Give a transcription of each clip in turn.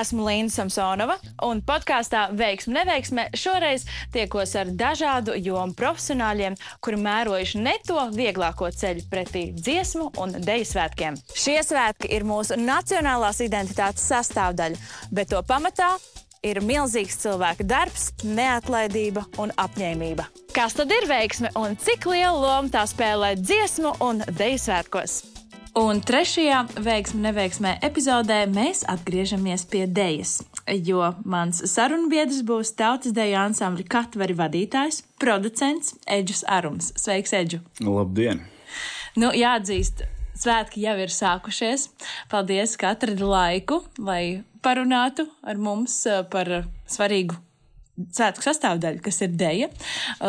Esmu Līna Samsonova, un podkāstā Veiksme, neveiksme šoreiz tiekos ar dažādu jomu profesionāļiem, kuri mērojuši ne to vieglāko ceļu pretī dziesmu un deju svētkiem. Šie svētki ir mūsu nacionālās identitātes sastāvdaļa, bet to pamatā ir milzīgs cilvēka darbs, neatlaidība un apņēmība. Kas tad ir veiksme un cik lielu lomu tā spēlē dziesmu un deju svētkos? Un trešajā veiksmē, neveiksmē epizodē mēs atgriežamies pie dēļas, jo mans sarunbiedrs būs tautas deju ansambļa Katvari vadītājs, producents Eģis Arums. Sveiks, Eģu! Labdien! Nu, jāatzīst, svētki jau ir sākušies. Paldies, ka atradi laiku, lai parunātu ar mums eh, par svarīgu svētku sastāvdaļu, kas ir dēļa.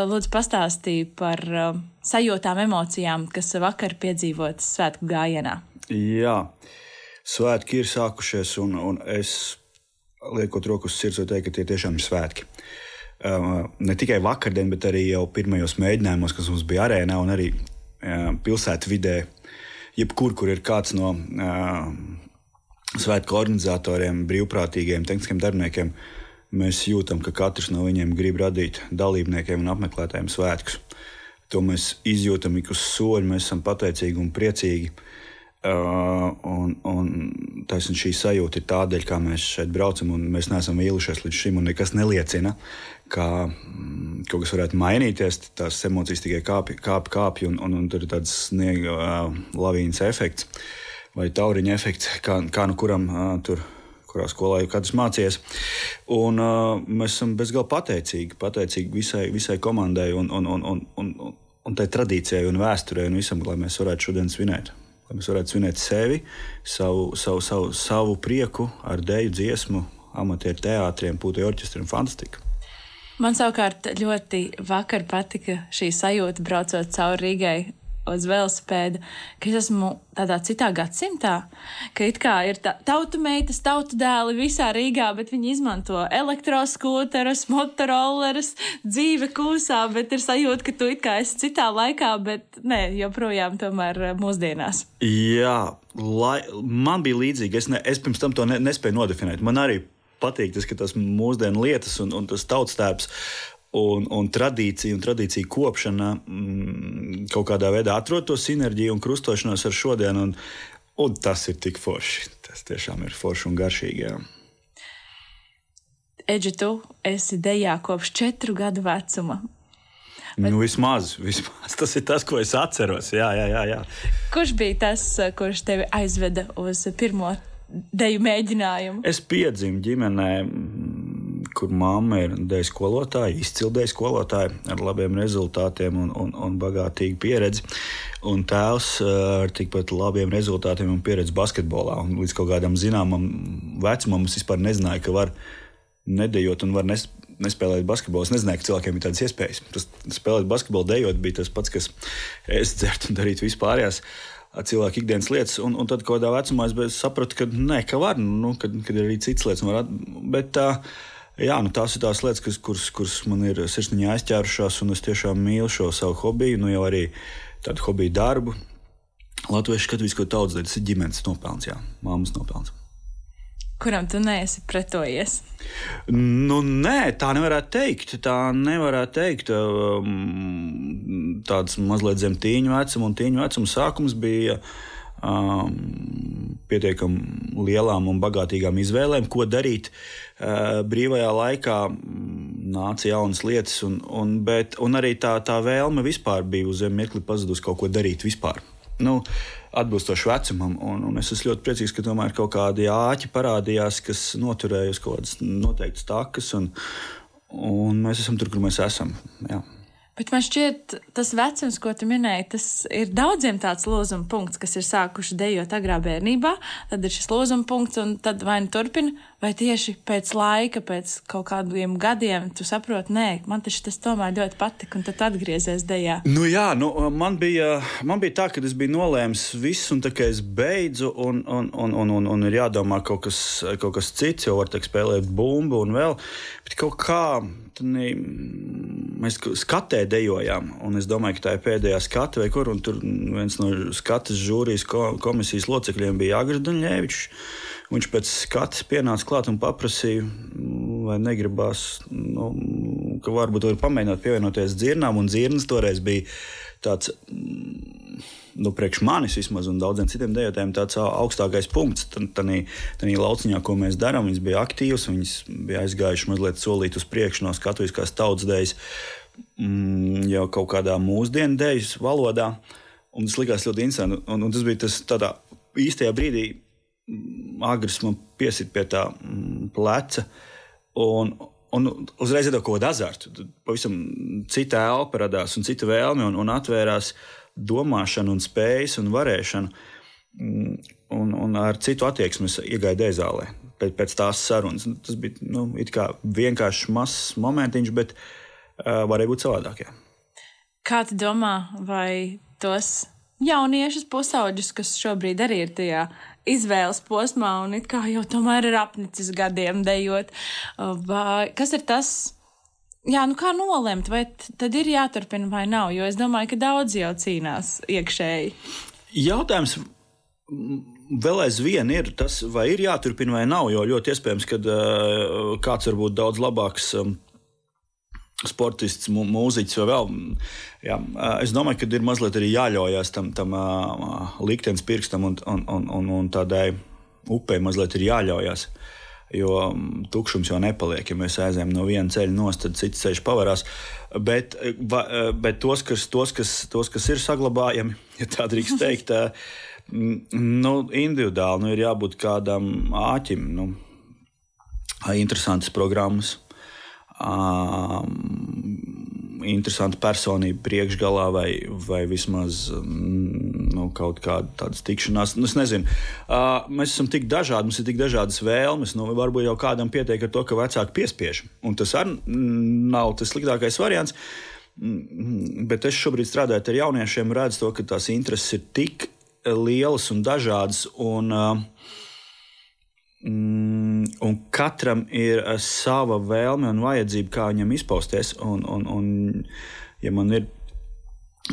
Lūdzu, pastāstīja par uh, sajūtām, emocijām, kas vakar piedzīvotas svētku gājienā. Jā, svētki ir sākušies, un, un es liekot roku uz sirds, teikt, ka tie tiešām ir svētki. Uh, ne tikai vakardien, bet arī jau pirmajos mēģinājumos, kas mums bija arēnā un arī uh, pilsētā vidē, jebkur, kur ir kāds no uh, svētku organizatoriem, brīvprātīgiem, tehniskiem darbiniekiem, uh, mēs jūtam, ka katrs no viņiem grib radīt dalībniekiem un apmeklētājiem svētkus. To mēs izjūtam ik uz soļa, mēs esam pateicīgi un priecīgi. Uh, un, un taisn, šī sajūta ir tādēļ, kā mēs šeit braucam, un mēs neesam vīlušies līdz šim, nekas neliecina, ka mm, kaut kas varētu mainīties. Tās emocijas tikai kāpj, kāpj, kāpj un, un, un tur ir tāds sniega uh, lavīnas efekts vai tauriņa efekts, kā, kā nu kuram uh, tur kurā skolā jau katrs mācījies. Un, uh, mēs esam bezgalīgi pateicīgi, pateicīgi visai, visai komandai un, un, un, un, un, un tai tradīcijai un vēsturei un visam, lai mēs varētu šodien svinēt. Lai mēs varētu svinēt sevi, savu, savu, savu, savu prieku ar dēļu, dziesmu, amatieru teātriem, putekļu orķestriem, fantastika. Man savukārt ļoti vakar patika šī sajūta, braucot cauri Rīgai uz velosipēda, ka es esmu tādā citā gadsimtā, ka it kā ir tā, tautu meitas, tautu dēli visā Rīgā, bet viņi izmanto elektroskūterus, motorollerus, dzīve kūsā, bet ir sajūta, ka tu it kā esi citā laikā, bet ne, joprojām tomēr eh, mūsdienās. Jā, lai, man bija līdzīgi, es, ne, es pirms tam to ne, nespēju nodefinēt. Man arī patīk tas, ka tas mūsdienu lietas un, un tas tautstēps un, un tradīcija un tradīcija kopšana mm, kaut kādā veidā atrod to sinerģiju un krustošanos ar šodienu. Un, un tas ir tik forši. Tas tiešām ir forši un garšīgi. Jā. Eģi, tu esi dejā kopš četru gadu vecuma. Bet... Nu, vismaz, vismaz tas ir tas, ko es atceros. Jā, jā, jā, jā. Kurš bija tas, kurš tevi aizveda uz pirmo deju mēģinājumu? Es piedzimu ģimenē kur mamma ir dēļa skolotāja, izcildēja skolotāja ar labiem rezultātiem un, un, un bagātīgu pieredzi. Un tēvs eh, ar tikpat labiem rezultātiem un pieredzi basketbolā. Un līdz kaut kādam zināmam vecumam es vispār nezināju, ka var nedējot un var nes, nespēlēt basketbolu. Es nezināju, ka cilvēkiem ir tādas iespējas. Tas spēlēt basketbolu, dejot bija tas pats, kas es dzert un darīt vispārējās cilvēku ikdienas lietas. Un, un tad, kādā vecumā es sapratu, ka nē, ka var, nu, kad, kad ir arī citas lietas. Var, bet, uh, Jā, nu tās ir tās lietas, kas, kuras, kuras man ir sirsniņā aizķērušās, un es tiešām mīlu šo savu hobiju, nu jau arī tādu hobiju darbu. Latviešu skatījums, ko tautas daļa, tas ir ģimenes nopelns, jā, māmas nopelns. Kuram tu neesi pretojies? Nu, nē, tā nevarētu teikt. Tā nevarētu teikt. Um, tāds mazliet zem tīņa vecuma, un tīņa vecuma sākums bija um, pietiekami lielām un bagātīgām izvēlēm, ko darīt brīvajā laikā. Nāca jaunas lietas, un, un, bet, un arī tā, tā vēlme vispār bija uz mirkli pazudusi kaut ko darīt vispār. Nu, atbilstoši vecumam, un, un es esmu ļoti priecīgs, ka tomēr kaut kādi āķi parādījās, kas noturēja uz kaut kādas noteiktas takas, un, un mēs esam tur, kur mēs esam. Jā. Bet man šķiet, tas vecums, ko tu minēji, tas ir daudziem tāds lūzuma punkts, kas ir sākuši dejot agrā bērnībā. Tad ir šis lūzuma punkts, un tad vai nu turpina, vai tieši pēc laika, pēc kaut kādiem gadiem, tu saproti, nē, man tas tomēr ļoti patika, un tad atgriezies dejā. Nu jā, nu, man, bija, man bija tā, ka es biju nolēmis visu, un tā kā es beidzu, un, un, un, un, un, un ir jādomā kaut kas, kaut kas cits, jo var teikt, spēlēt bumbu un vēl. Bet kaut kā mēs skatē dejojām, un es domāju, ka tā ir pēdējā skata, vai kur, un tur viens no skatas žūrijas komisijas locekļiem bija Agris Daņēvičs. Viņš pēc skats pienāca klāt un paprasīja, vai negribās, nu, ka varbūt var pamēģināt pievienoties dzirnām, un dzirnas toreiz bija tāds. Nu, priekš manis vismaz, un daudziem citiem dejotājiem, tāds augstākais punkts. Tajā lauciņā, ko mēs darām, viņas bija aktīvas, viņas bija aizgājušas mazliet solīt uz priekšu no skatuviskās tautas dēļas, mm, jau kaut kādā mūsdienu dēļas valodā. Un tas likās ļoti interesanti. Un, un tas bija tas tādā īstajā brīdī, agrs man piesit pie tā mm, pleca. Un, un uzreiz iedod kaut kādu azartu. Tad pavisam cita elpa radās un cita vēlme, un, un atvērās domāšana, un spējas un varēšana. Mm, un, un ar citu attieksmi es iegāju dēzālē pēc, pēc tās sarunas. Tas bija nu, vienkāršs mazs momentiņš, bet uh, varēja būt savādāk. Jā. Kā tu domā, vai tos jauniešus pusauģus, kas šobrīd arī ir tajā izvēles posmā un it kā jau tomēr ir apnicis gadiem dejot. Vai, kas ir tas? Jā, nu kā nolemt, vai tad ir jāturpina vai nav, jo es domāju, ka daudz jau cīnās iekšēji. Jautājums vēl aizvien ir tas, vai ir jāturpina vai nav, jo ļoti iespējams, ka uh, kāds var būt daudz labāks. Um, sportists, mūziķis vai vēl. Jā, es domāju, ka ir mazliet arī jāļaujas tam, tam liktenes pirkstam un, un, un, un, tādai upei mazliet ir jāļaujas. Jo tukšums jau nepaliek. Ja mēs aizējām no viena ceļa nost, tad cits ceļš pavarās. Bet, bet tos, kas, tos, kas, tos, kas ir saglabājami, ja tā drīkst teikt, nu, individuāli nu, ir jābūt kādam āķim. Nu, interesantas programmas um, interesanta personība priekšgalā, vai, vai vismaz nu, kaut kāda tāda tikšanās. Nu, es nezinu, uh, mēs esam tik dažādi, mums ir tik dažādas vēlmes. Nu, varbūt jau kādam pietiek ar to, ka vecāki piespiež. Un tas arī nav tas sliktākais variants. Bet es šobrīd strādāju ar jauniešiem, redzu to, ka tās intereses ir tik lielas un dažādas. Un, uh, Mm, un katram ir eh, sava vēlme un vajadzība, kā viņam izpausties. Un, un, un, ja man ir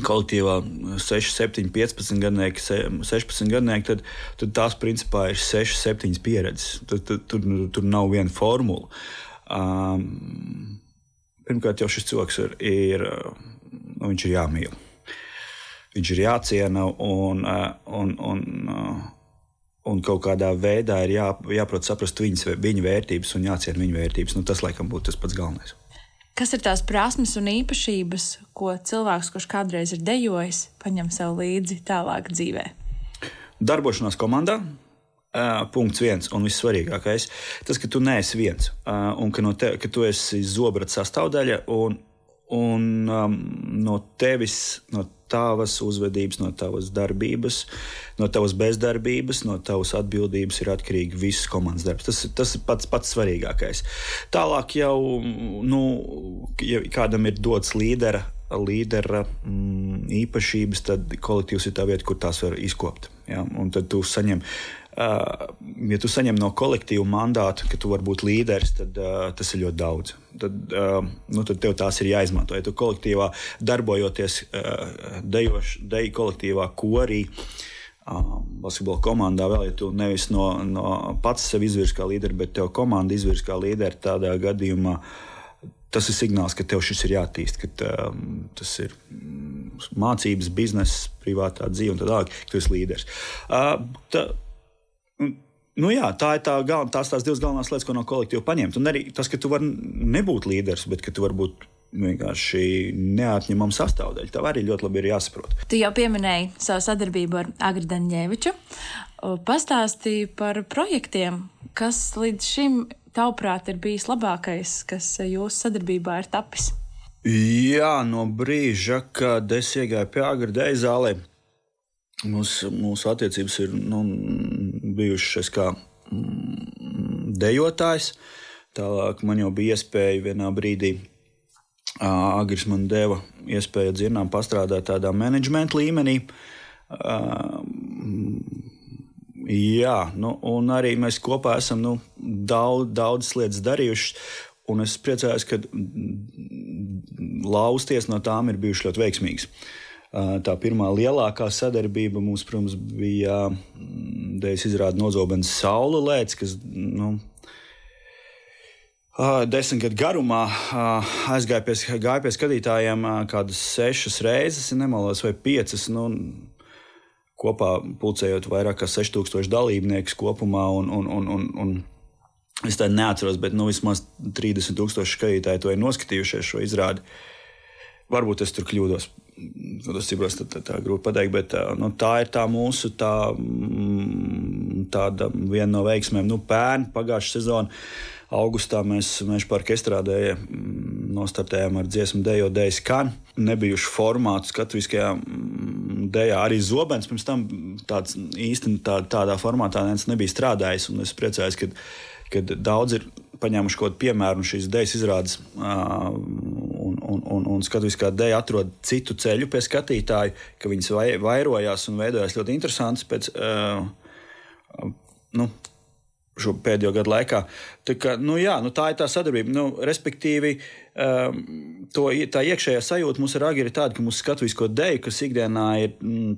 kolektīvā 6, 7, 15 gadnieki, 16 gadnieki, tad, tad tās principā ir 6, 7 pieredzes. Tur, tur, tur, tur nav viena formula. Um, pirmkārt, jau šis cilvēks ir, ir, nu, viņš ir jāmīl. Viņš ir jāciena un, eh, un, un, un un kaut kādā veidā ir jā, jāprot saprast viņas, viņa vērtības un jāciena viņa vērtības. Nu, tas, laikam, būtu tas pats galvenais. Kas ir tās prasmes un īpašības, ko cilvēks, kurš kādreiz ir dejojis, paņem sev līdzi tālāk dzīvē? Darbošanās komandā, Uh, punkts viens un vissvarīgākais - tas, ka tu neesi viens uh, un ka, no te, ka tu esi zobrata sastāvdaļa un, un um, no tevis, no tavas uzvedības, no tavas darbības, no tavas bezdarbības, no tavas atbildības ir atkarīgi viss komandas darbs. Tas, tas ir pats, pats svarīgākais. Tālāk jau, nu, ja kādam ir dots līdera, līdera mm, īpašības, tad kolektīvs ir tā vieta, kur tās var izkopt. Ja? Un tad tu saņem ja tu saņem no kolektīva mandātu, ka tu vari būt līderis, tad uh, tas ir ļoti daudz. Tad, uh, nu, tad tev tās ir jāizmanto. Ja tu kolektīvā darbojoties, uh, deju kolektīvā korī. Basketbola komandā vēl, ja tu nevis no, no pats sevi izvirzi kā līderi, bet tev komanda izvirzi kā līderi, tādā gadījumā tas ir signāls, ka tev šis ir jāattīst, ka um, tas ir mācības, biznesa, privātā dzīve un tā tālāk, ka tu esi līderis. Uh, tā, Nu jā, tā ir tā gal, tās, tās divas galvenās lietas, ko no kolektīva paņemt. Un arī tas, ka tu vari nebūt līderis, bet ka tu vari būt vienkārši neatņemama sastāvdaļa. Tā arī ļoti labi ir jāsaprot. Tu jau pieminēji savu sadarbību ar Agri Daņģēviču. Pastāstīji par projektiem, kas līdz šim, tavuprāt, ir bijis labākais, kas jūsu sadarbībā ir tapis. Jā, no brīža, kad es iegāju pie Agri Daņģēviča Mūsu, mūsu attiecības ir nu, bijušas kā mm, dejotājs. Tālāk man jau bija iespēja vienā brīdī, Agris man deva iespēju dzirdām pastrādāt tādā menedžmenta līmenī. Jā, nu, un arī mēs kopā esam nu, daudz, daudzas lietas darījuši. Un es priecājos, ka lausties no tām ir bijušas ļoti veiksmīgas. Uh, Tā pirmā lielākā sadarbība mums, protams, bija dēļas izrāda nozobens saule lēts, kas nu, desmit gadu garumā aizgāja pie, gāja pie skatītājiem kādas sešas reizes, ja nemaldos, vai piecas. Nu, kopā pulcējot vairāk kā 6000 dalībniekus kopumā. Un, un, un, un, un es tādu neatceros, bet nu, vismaz 30,000 skatītāji to ir noskatījušies šo izrādi. Varbūt es tur kļūdos. Tas ir tā, tā, tā grūti pateikt, bet nu, tā ir tā mūsu tā, mm, viena no veiksmēm. Nu, pērn, pagājušā sezona Augustā mēs Meža parka estrādē mm, nostartējām ar dziesmu Dejo Dejas Kan. Nebijuši formātu skatuviskajā mm, dejā. Arī Zobens pirms tam tāds īsti tā, tādā formātā nebija strādājis. Es priecājos, ka, ka daudz ir paņēmuši kaut kādu piemēru no šīs dejas izrādes. Un, un, un, skatuviskā dēļ atrod citu ceļu pie skatītāju, ka viņas vai, vairojās un veidojās ļoti interesants pēc uh, nu, šo pēdējo gadu laikā. Tā, kā, nu, jā, nu, tā ir tā sadarbība. Nu, respektīvi, um, to, tā iekšējā sajūta mums ar Agri ir tāda, ka mūsu skatuvisko deju, kas ikdienā ir. Mm,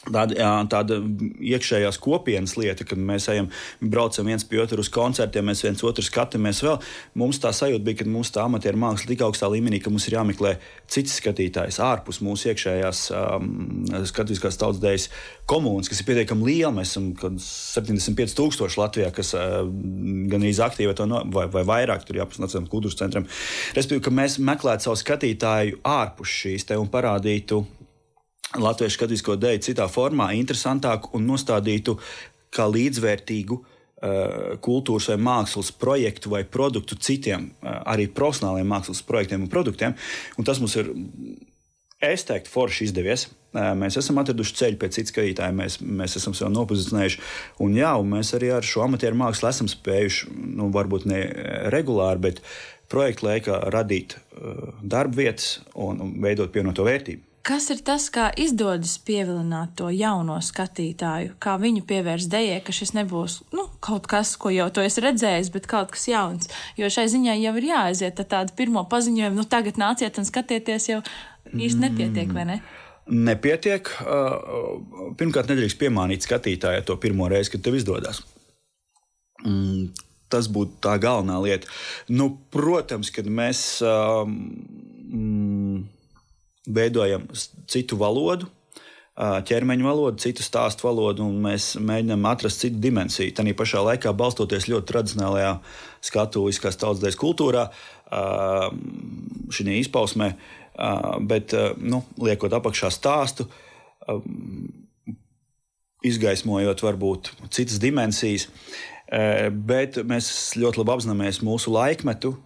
Tāda, jā, tāda iekšējās kopienas lieta, kad mēs ejam, braucam viens pie otra uz koncertiem, mēs viens otru skatāmies. Vēl. Mums tā sajūta bija, ka mūsu tā amatieru māksla tik augstā līmenī, ka mums ir jāmeklē cits skatītājs ārpus mūsu iekšējās um, skatuviskās tautsdejas komunas, kas ir pietiekami liela. Mēs esam 75,000 Latvijā, kas uh, gan arī aktīvi to no, vai, vai vairāk tur jāpasaka Nacionālajam kultūras centram. Respektīvi, ka mēs meklētu savu skatītāju ārpus šīs te un parādītu latviešu skatīsko dēļu citā formā, interesantāku un nostādītu kā līdzvērtīgu uh, kultūras vai mākslas projektu vai produktu citiem, uh, arī profesionāliem mākslas projektiem un produktiem. Un tas mums ir, es teiktu, forši izdevies. Uh, mēs esam atraduši ceļu pēc citu skatītāju, mēs, mēs esam sev nopozicionējuši. Un, jā, un mēs arī ar šo amatieru mākslu esam spējuši, nu, varbūt ne regulāri, bet projektu laikā radīt darba vietas un veidot pievienoto vērtību. Kas ir tas, kā izdodas pievilināt to jauno skatītāju, kā viņu pievērst dejai, ka šis nebūs nu, kaut kas, ko jau to es redzēju, bet kaut kas jauns. Jo šai ziņai jau ir jāaiziet tādu pirmo paziņojumu, nu tagad nāciet un skatieties, jau īsti nepietiek, vai ne? Nepietiek. Pirmkārt, nedrīkst piemānīt skatītāju to pirmo reizi, kad tev izdodas. Mm, tas būtu tā galvenā lieta. Nu, protams, kad mēs. Um, veidojam citu valodu, ķermeņa valodu, citu stāstu valodu, un mēs mēģinām atrast citu dimensiju. Tā pašā laikā balstoties ļoti tradicionālajā skatuviskās tautsdejas kultūrā, šī izpausmē, bet nu, liekot apakšā stāstu, izgaismojot varbūt citas dimensijas. Bet mēs ļoti labi apzināmies mūsu laikmetu,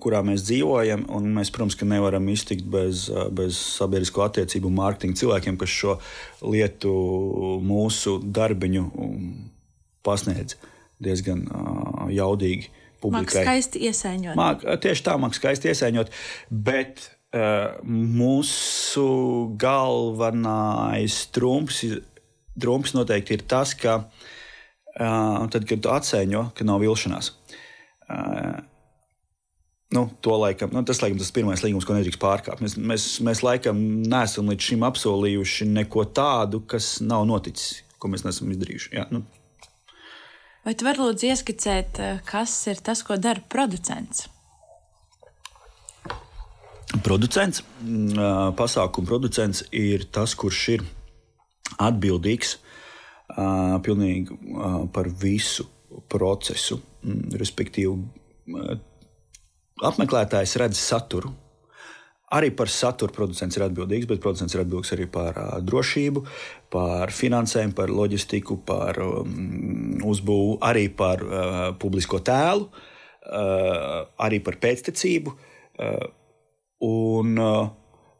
kurā mēs dzīvojam. Mēs, protams, nevaram iztikt bez, eh, bez sabiedrisko attiecību un mārketinga cilvēkiem, kas šo lietu mūsu darbiņu um, pasniedz diezgan uh, jaudīgi. Publikai. Māk skaisti iesaiņot. Māk, tieši tā, māk skaisti iesaiņot. Bet uh, mūsu galvenais trumps, trumps noteikti ir tas, ka uh, tad, kad tu atsaiņo, ka nav vilšanās. Uh, Nu, laikam, nu, tas laikam tas pirmais līgums, ko nedrīkst pārkāpt. Mēs, mēs, mēs laikam neesam līdz šim apsolījuši neko tādu, kas nav noticis, ko mēs neesam izdarījuši. Jā, nu. Vai tu vari lūdzu ieskicēt, eh, kas ir tas, ko dara producents? Producents, mm, pasākuma producents ir tas, kurš ir atbildīgs pilnīgi par visu procesu, mm, respektīvi apmeklētājs redz saturu. Arī par saturu producents ir atbildīgs, bet producents ir atbildīgs arī par uh, drošību, par finansēm, par loģistiku, par um, uzbūvi, arī par uh, publisko tēlu, uh, arī par pēctecību. Uh, un, uh,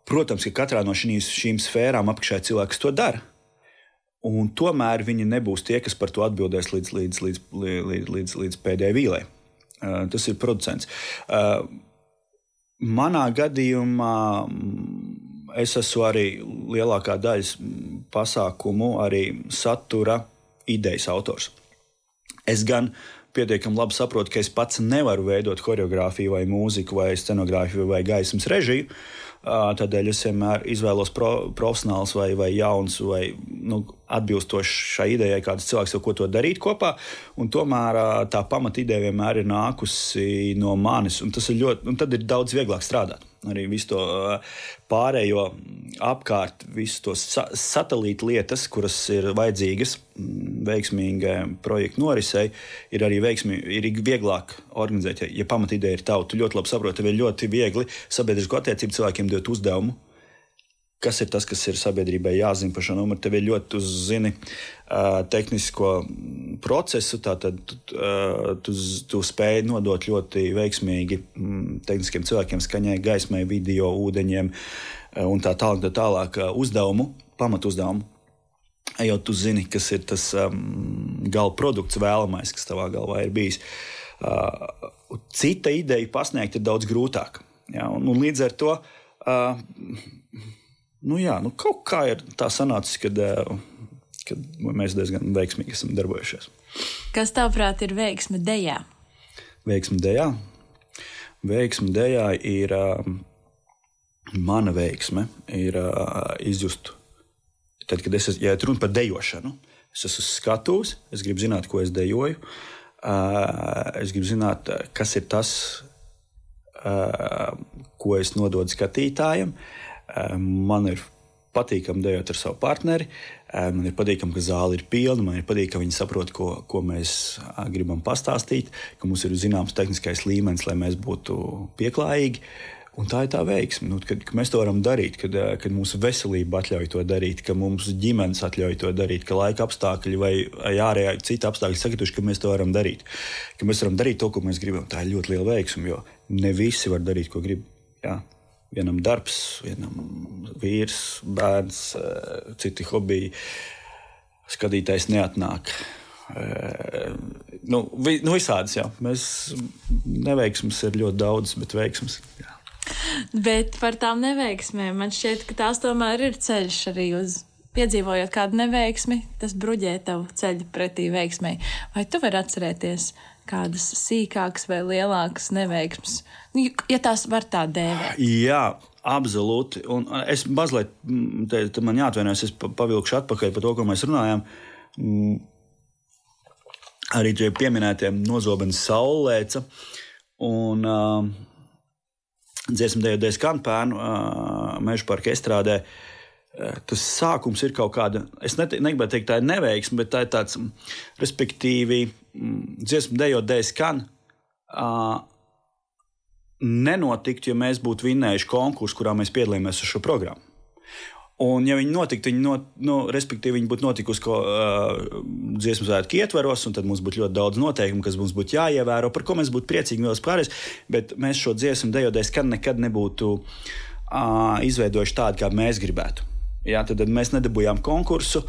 protams, ka katrā no šīs, šīm sfērām apakšā cilvēks to dara. Un tomēr viņi nebūs tie, kas par to atbildēs līdz, līdz, līdz, līdz, līdz, līdz pēdējai vīlei. Eh, tas ir producents. Eh, manā gadījumā mm, es esmu arī lielākā daļa pasākumu, arī satura idejas autors. Es gan pietiekami labi saprotu, ka es pats nevaru veidot choreogrāfiju, vai mūziku, vai scenogrāfiju, vai gaismas režiju. Tādēļ es vienmēr izvēlos pro, profesionāls vai, vai jauns, vai nu, atbilstošs šai idejai, kāds cilvēks ko to darīt kopā. Un tomēr tā pamatīdeja vienmēr ir nākusi no manis, un tas ir ļoti, un tad ir daudz vieglāk strādāt arī visu to pārējo apkārt, visu to sa satelītu lietas, kuras ir vajadzīgas veiksmīgai projekta norisei, ir arī veiksmi, ir vieglāk organizēt. Ja, ja pamatīdeja ir tauta, tu ļoti labi saproti, ir ļoti viegli sabiedrisko attiecību cilvēkiem dot uzdevumu kas ir tas, kas ir sabiedrībai jāzina par šo numuru. Tev ir ļoti uzzini uh, tehnisko procesu, tātad uh, tu, tu spēj nodot ļoti veiksmīgi mm, tehniskiem cilvēkiem, skaņai, gaismai, video, ūdeņiem uh, un tā tālāk, tā tālāk uzdevumu, pamatu uzdevumu. Jo tu zini, kas ir tas um, gala produkts, vēlamais, kas tavā galvā ir bijis. Uh, cita ideja pasniegt ir daudz grūtāk. Ja, un, un līdz ar to uh, nu, jā, nu, kaut kā ir tā sanācis, kad, eh, kad mēs diezgan veiksmīgi esam darbojušies. Kas tavuprāt ir veiksme dejā? Veiksme dejā. Veiksme dejā ir uh, mana veiksme, ir uh, izjust. Tad, kad es ja runa par dejošanu, es esmu skatuves, es gribu zināt, ko es dejoju. Es gribu zināt, kas ir tas, ko es nododu skatītājiem. Uh, Man ir patīkami dejot ar savu partneri. Man ir patīkami, ka zāle ir pilna. Man ir patīkami, ka viņi saprot, ko, ko mēs gribam pastāstīt, ka mums ir zināms tehniskais līmenis, lai mēs būtu pieklājīgi. Un tā ir tā veiksme, nu, kad, kad mēs to varam darīt, kad, kad mūsu veselība atļauj to darīt, ka mums ģimenes atļauj to darīt, ka laika apstākļi vai ārējā cita apstākļi sakrituši, ka mēs to varam darīt. Ka mēs varam darīt to, ko mēs gribam. Tā ir ļoti liela veiksme, jo ne visi var darīt, ko grib. Jā. Vienam darbs, vienam vīrs, bērns, eh, citi hobiji. Skatītājs neatnāk. Eh, nu, vi, nu visādas, jā. Mēs neveiksmes ir ļoti daudz, bet veiksmes. Jā. Bet par tām neveiksmēm man šķiet, ka tās tomēr ir ceļš arī uz piedzīvojot kādu neveiksmi, tas bruģē tavu ceļu pretī veiksmai. Vai tu vari atcerēties kādas sīkākas vai lielākas neveiksmes, nu, ja tās var tā dēvēt? Jā. Absolūti. Un es mazliet, mm, te, te man jāatvainojas, es pavilkšu atpakaļ par to, ko mēs runājām. Mm, arī tie pieminētie nozobens saulēca un uh, dziesmu dēļ dēļ skanpēnu uh, meža parka estrādē. Uh, tas sākums ir kaut kāda, es negribētu teikt, tā ir neveiksme, bet tā ir tāds, respektīvi, dziesmu dejot, dēļ skan. Uh, nenotiktu, ja mēs būtu vinnējuši konkursu, kurā mēs piedalījāmies ar šo programmu. Un, ja viņi notiktu, viņi, not, nu, respektīvi, viņi būtu notikusi ko, uh, dziesmu svētku ietvaros, un tad mums būtu ļoti daudz noteikumu, kas mums būtu jāievēro, par ko mēs būtu priecīgi vēl pārējais. Bet mēs šo dziesmu dejotēs, kad nekad nebūtu uh, izveidojuši tādu, kā mēs gribētu. Jā, tad, mēs nedabūjām konkursu.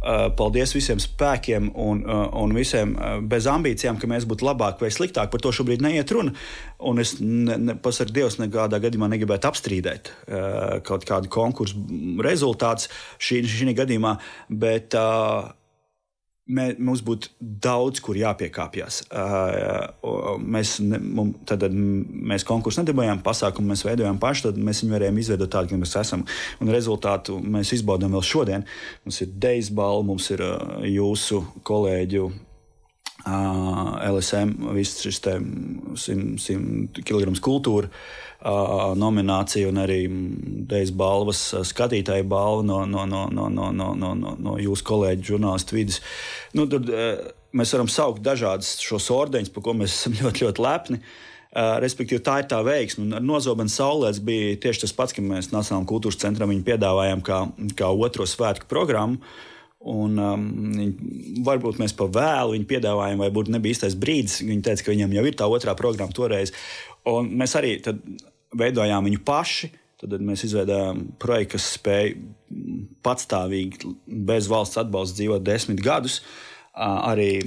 Uh, paldies visiem spēkiem un, uh, un visiem uh, bez ambīcijām, ka mēs būtu labāki vai sliktāki. Par to šobrīd neiet runa. Un es, ne, ne, pasaku, Dievs, nekādā gadījumā negribētu apstrīdēt kaut kādu konkursu rezultātus šī, šī gadījumā. Bet, uh, mē, mums būtu daudz, kur jāpiekāpjas. Uh, mēs, ne, mums, tad, mēs konkursu nedabūjām, pasākumu mēs veidojām paši, tad mēs viņu varējām izveidot tādu, kāda mēs esam. Un rezultātu mēs izbaudām vēl šodien. Mums ir Dejas balva, mums ir uh, jūsu kolēģu. LSM, visas šis 100 kg kultūra nominācija un arī Dejas balvas, skatītāja balva no, no, no, no, no, no, no, no jūsu kolēģa žurnālistu vidas. Nu, tur, mēs varam saukt dažādas šos ordeņus, par ko mēs esam ļoti, ļoti lepni. Respektīvi, tā ir tā veiksme. Ar nozobenu saulēts bija tieši tas pats, ka mēs Nacionālajam kultūras centram viņu piedāvājām kā, kā otro svētku programmu. Un, um, varbūt mēs pa vēlu viņu piedāvājām, vai būtu nebija īstais brīdis. Viņi teica, ka viņam jau ir tā otrā programma toreiz. Un mēs arī veidojām viņu paši. Tad mēs izveidojām projektu, kas spēja patstāvīgi, bez valsts atbalsta dzīvot desmit gadus. Arī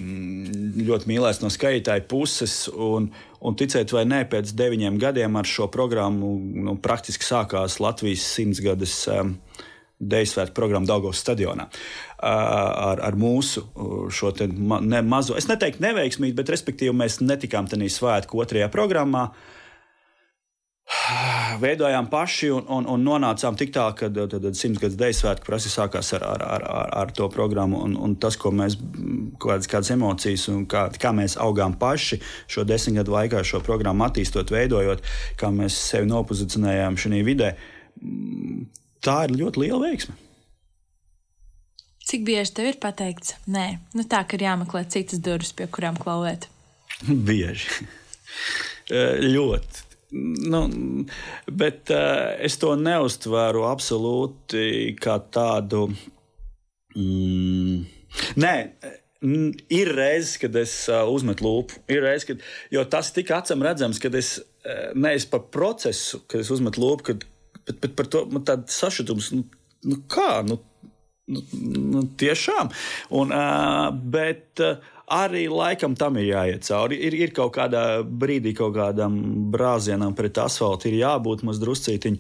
ļoti mīlēts no skaitītāja puses. Un, un ticēt vai nē, pēc deviņiem gadiem ar šo programmu nu, praktiski sākās Latvijas simtsgades um, Dejsvētku programmu Daugos stadionā. Ar, ar mūsu šo ma, ne, mazo, es neteiktu neveiksmīgu, bet respektīvi mēs netikām tajā svētku otrajā programmā. Veidojām paši un, un, un nonācām tik tālu, ka simts gadus dēļ svētku prasa sākās ar, ar, ar, ar, ar to programmu. Un, un tas, ko mēs, kādas, kādas emocijas un kā, kā mēs augām paši šo desmit gadu laikā, šo programmu attīstot, veidojot, kā mēs sevi nopozicionējām šajā vidē tā ir ļoti liela veiksme. Cik bieži tev ir pateikts, nē, nu tā, ka ir jāmeklē citas durvis, pie kurām klauvēt? Bieži. ļoti. Nu, bet uh, es to neuztvēru absolūti kā tādu. Mm, nē, ir reizes, kad es uh, uzmetu lūpu. Ir reizes, kad, tas ir tik acīm redzams, ka es uh, neesmu par procesu, kad es uzmetu lūpu, kad bet, bet par to man tāds sašutums, nu, nu kā, nu, nu, nu tiešām. Un, uh, bet uh, arī laikam tam ir jāiet cauri. Ir, ir kaut kādā brīdī, kaut kādam brāzienam pret asfaltu ir jābūt mazdruscītiņam.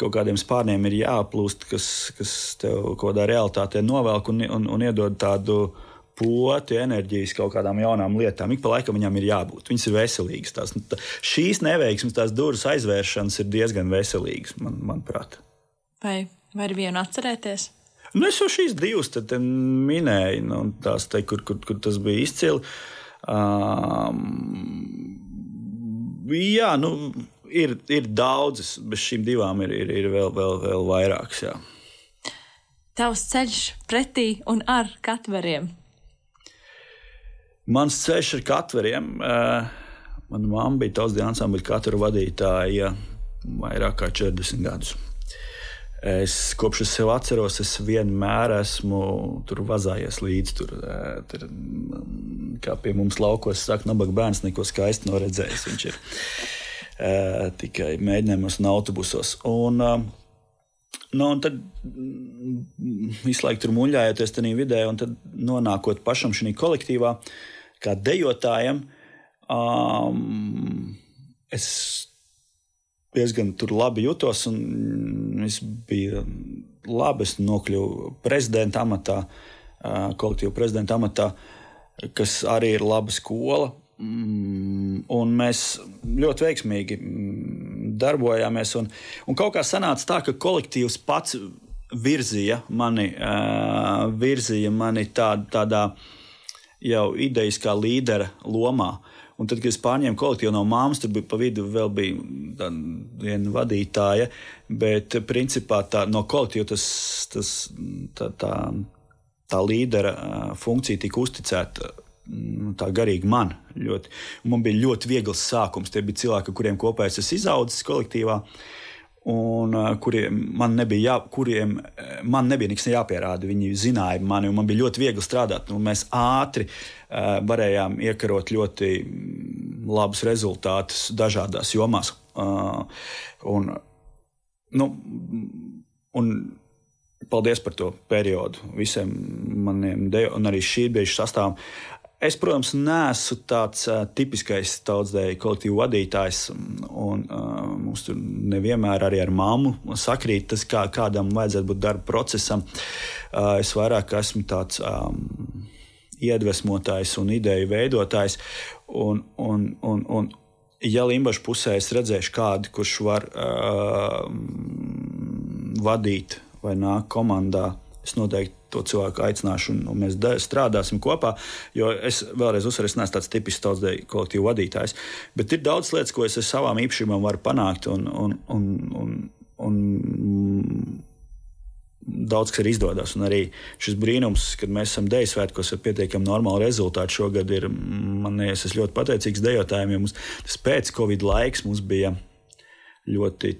Kaut kādiem spārniem ir jāplūst, kas, kas tev kaut kādā realitātē novelk un, un, un iedod tādu uh, poti, enerģijas kaut kādām jaunām lietām. Ik pa laikam viņam ir jābūt. Viņas ir veselīgas. Tās, tā, šīs neveiksmes, tās durvis aizvēršanas ir diezgan veselīgas, man, manuprāt. Vai var vienu atcerēties? Nu, es jau šīs divas minēju, nu, tās, te, kur, kur, kur tas bija izcili. Um, jā, nu, ir, ir daudzas, bez šīm divām ir, ir, ir vēl, vēl, vēl vairākas. Jā. Tavs ceļš pretī un ar katveriem. Mans ceļš ar katveriem. Uh, Mana mamma bija tautas dienas ansambļa katra vadītāja vairāk kā 40 gadus. Es kopš es sev atceros, es vienmēr esmu tur vazājies līdzi. Tur, eh, tur mm, kā pie mums laukos, saka, nabaga bērns neko skaistu noredzējis. Viņš ir uh, tikai mēģinājumos un autobusos. Un, uh, Nu, un tad mm, visu laiku tur muļājoties tajā vidē, un tad nonākot pašam šajā kolektīvā, kā dejotājam, um, es diezgan labi jutos, un es biju labi. Es nokļuvu prezidenta amatā, uh, kolektīva prezidenta amatā, kas arī ir laba skola. Mm, un mēs ļoti veiksmīgi mm, darbojāmies. Un, un kaut kā sanāca tā, ka kolektīvs pats virzīja mani, uh, virzīja mani tā, tādā jau idejiskā līdera lomā. Un tad, kad es pārņēmu kolektīvu no māmas, tur bija pa vidu vēl bija viena vadītāja, bet principā tā, no kolektīva tas, tas, tā, tā, tā līdera funkcija tika uzticēta Nu, tā garīgi man. Ļoti. Man bija ļoti viegls sākums. Tie bija cilvēki, kuriem kopā es esmu izaudzis kolektīvā. Un, uh, kuriem man nebija, jā, kuriem man nebija nekas jāpierāda. Viņi zināja mani, un man bija ļoti viegli strādāt. Un mēs ātri uh, varējām iekarot ļoti labus rezultātus dažādās jomās. Uh, un, nu, un paldies par to periodu visiem maniem dejām, un arī šī brīža sastāvam. Es, protams, neesmu tāds uh, tipiskais tautsdeju kolektīvu vadītājs, un uh, mums tur nevienmēr arī ar mammu sakrīt tas, kā kādam vajadzētu būt darba procesam. Uh, es vairāk esmu tāds um, iedvesmotājs un ideju veidotājs. Un, un, un, un, ja Limbaģa pusē es redzēšu kādu, kurš var uh, vadīt vai nāk komandā, es noteikti to cilvēku aicināšu, un, un mēs strādāsim kopā. Jo es vēlreiz uzsveru, es neesmu tāds tipisks tautsdeju kolektīvu vadītājs, bet ir daudz lietas, ko es ar savām īpašībām varu panākt. Un, un, un, un, un, Daudz kas ir izdodas, un arī šis brīnums, kad mēs esam deju svētkos ar pietiekami normālu rezultātu šogad, ir man es ļoti pateicīgs dejotājiem, jo mums tas pēc Covid laiks mums bija ļoti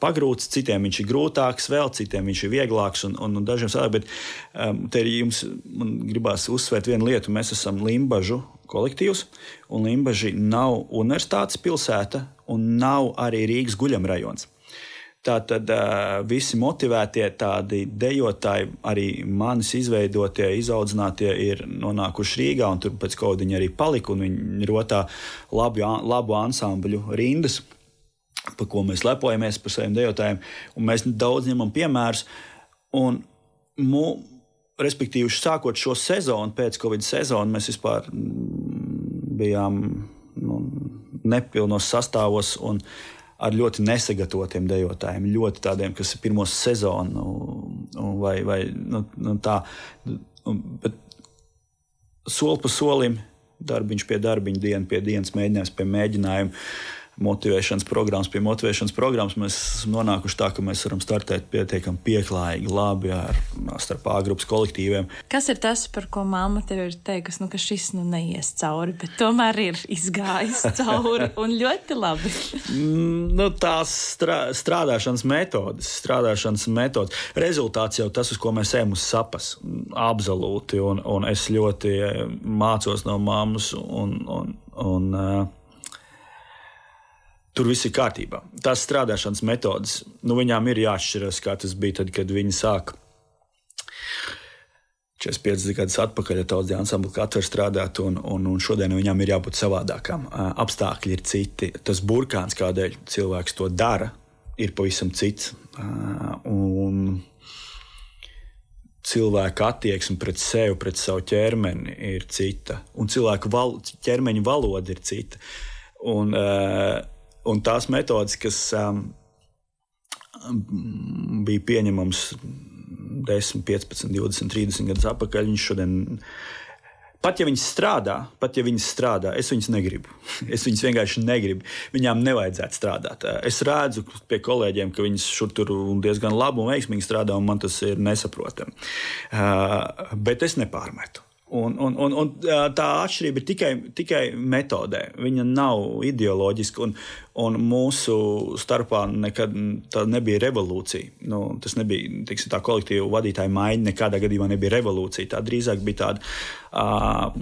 pagrūts, citiem viņš ir grūtāks, vēl citiem viņš ir vieglāks un, un, un dažiem savādāk. Bet um, te ir jums, gribās uzsvērt vienu lietu. Mēs esam Limbažu kolektīvs, un Limbaži nav universitātes pilsēta un nav arī Rīgas guļamrajons. Tātad uh, visi motivētie tādi dejotāji, arī manis izveidotie, izaudzinātie, ir nonākuši Rīgā, un tur pēc kaut kā viņi arī palika, un viņi rotā labu, labu ansambļu rindas par ko mēs lepojamies par saviem dejotājiem. Mēs daudz ņemam piemērus. Un, mu, respektīvi, sākot šo sezonu, pēc Covid sezonu, mēs vispār mm, bijām nu, nepilnos sastāvos un ar ļoti nesagatavotiem dejotājiem, ļoti tādiem, kas ir pirmo sezonu vai, vai nu, nu, tā. Bet soli pa solim, darbiņš pie darbiņa, diena pie dienas, mēģinājums pie mēģinājuma motivēšanas programmas, pie motivēšanas programmas mēs esam nonākuši tā, ka mēs varam startēt pietiekami pieklājīgi, labi ar starp A-grupas kolektīviem. Kas ir tas, par ko mamma tev ir teikusi, nu, ka šis nu neies cauri, bet tomēr ir izgājis cauri un ļoti labi? Mm, nu, tās strā, strādāšanas metodes, strādāšanas metodes. Rezultāts jau tas, uz ko mēs ejam uz sapas, absolūti, un, un es ļoti mācos no mammas un, un, un uh, Tur viss ir kārtībā. Tās strādāšanas metodes, nu, viņām ir jāatšķiras, kā tas bija tad, kad viņi sāka 45 gadus atpakaļ, ja tautas ansamblis katrs strādāt, un, un, un šodien viņam ir jābūt savādākam. Apstākļi ir citi. Tas burkāns, kādēļ cilvēks to dara, ir pavisam cits. Un cilvēka attieksme pret sevi, pret savu ķermeni ir cita, un cilvēka val ķermeņa valoda ir cita. Un, uh, un tās metodes, kas um, bija pieņemamas 10, 15, 20, 30 gadus atpakaļ, viņš šodien. Pat ja viņas strādā, pat ja viņas strādā, es viņas negribu. Es viņas vienkārši negribu. Viņām nevajadzētu strādāt. Es redzu pie kolēģiem, ka viņas šur tur diezgan labi un veiksmīgi strādā, un man tas ir nesaprotami. Uh, bet es nepārmetu. Un, un, un, un tā atšķirība ir tikai, tikai metodē. Viņa nav ideoloģiska, un, un mūsu starpā nekad tā nebija revolūcija. Nu, tas nebija tiksim, tā kolektīva vadītāja maiņa, nekādā gadījumā nebija revolūcija. Tā drīzāk bija tāda uh,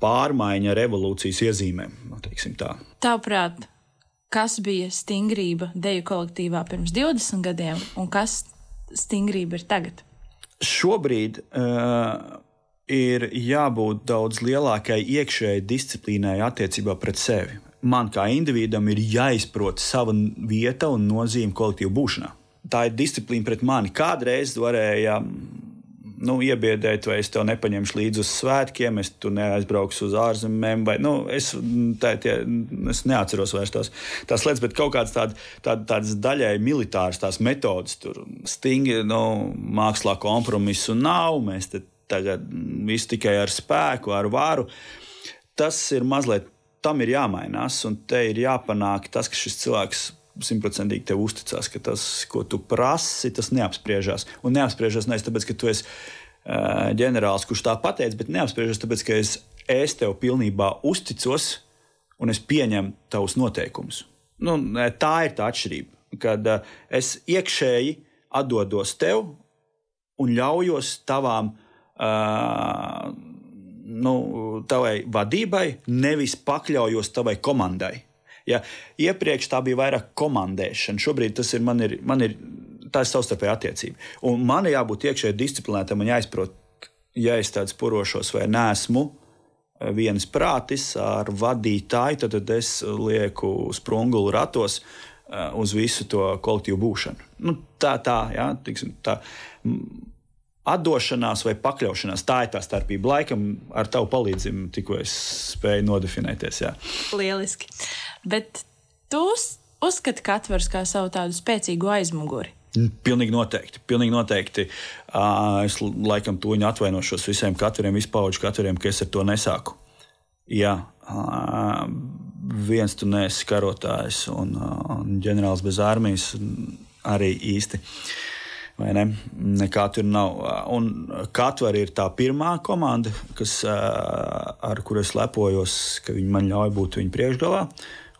pārmaiņa revolūcijas iezīmēm. Nu, tā. Tavuprāt, kas bija stingrība deju kolektīvā pirms 20 gadiem, un kas stingrība ir tagad? Šobrīd uh, ir jābūt daudz lielākai iekšējai disciplīnai attiecībā pret sevi. Man kā individam ir jāizprot sava vieta un nozīme kolektīvu būšanā. Tā ir disciplīna pret mani. Kādreiz varēja nu, iebiedēt, vai es tev nepaņemšu līdzi uz svētkiem, es tur neaizbraukšu uz ārzemēm, vai nu, es, tā, tie, es neatceros vairs tās, tās lietas, bet kaut kādas tād, tād, tādas daļai militāras metodas, tur stingri nu, mākslā kompromisu nav. Mēs tagad viss tikai ar spēku, ar varu. Tas ir mazliet, tam ir jāmainās, un te ir jāpanāk tas, ka šis cilvēks simtprocentīgi tev uzticās, ka tas, ko tu prasi, tas neapspriežās. Un neapspriežās nevis tāpēc, ka tu esi uh, ģenerālis, kurš tā pateicis, bet neapspriežās tāpēc, ka es, es tev pilnībā uzticos un es pieņemu tavus noteikumus. Nu, tā ir tā atšķirība, kad uh, es iekšēji atdodos tev un ļaujos tavām nu, tavai vadībai, nevis pakļaujos tavai komandai. Ja, iepriekš tā bija vairāk komandēšana, šobrīd tas ir man ir, man ir tā ir savstarpēja attiecība. Un man jābūt iekšēji disciplinētam, man jāizprot, ja es tāds purošos vai nesmu viens prātis ar vadītāju, tad, tad es lieku sprungulu ratos uz visu to kolektīvu būšanu. Nu, tā, tā, jā, tiksim, tā atdošanās vai pakļaušanās. Tā ir tā starpība. Laikam ar tavu palīdzību tikko es spēju nodefinēties. Jā. Lieliski. Bet tu uzskati Katvers kā savu tādu spēcīgu aizmuguri. Pilnīgi noteikti. Pilnīgi noteikti. Es laikam to atvainošos visiem katriem, izpaužu katriem, ka es ar to nesāku. Jā, viens tu neesi karotājs un ģenerālis bez armijas arī īsti. Uh, ne? Nekā tur nav. Un Katver ir tā pirmā komanda, kas, ar kuru es lepojos, ka viņi man ļauj būt viņa priekšgalā.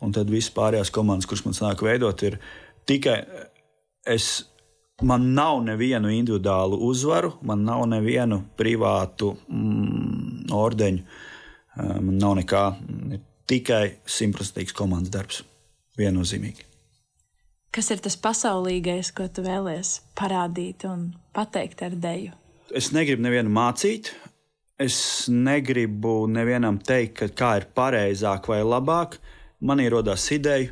Un tad visas pārējās komandas, kuras man nāk veidot, ir tikai es. Man nav nevienu individuālu uzvaru, man nav nevienu privātu mm, ordeņu, man nav nekā. Ir tikai simtprocentīgs komandas darbs. Viennozīmīgi. Kas ir tas pasaulīgais, ko tu vēlēsies parādīt un pateikt ar deju? Es negribu nevienu mācīt. Es negribu nevienam teikt, ka kā ir pareizāk vai labāk. Man ir radās ideja,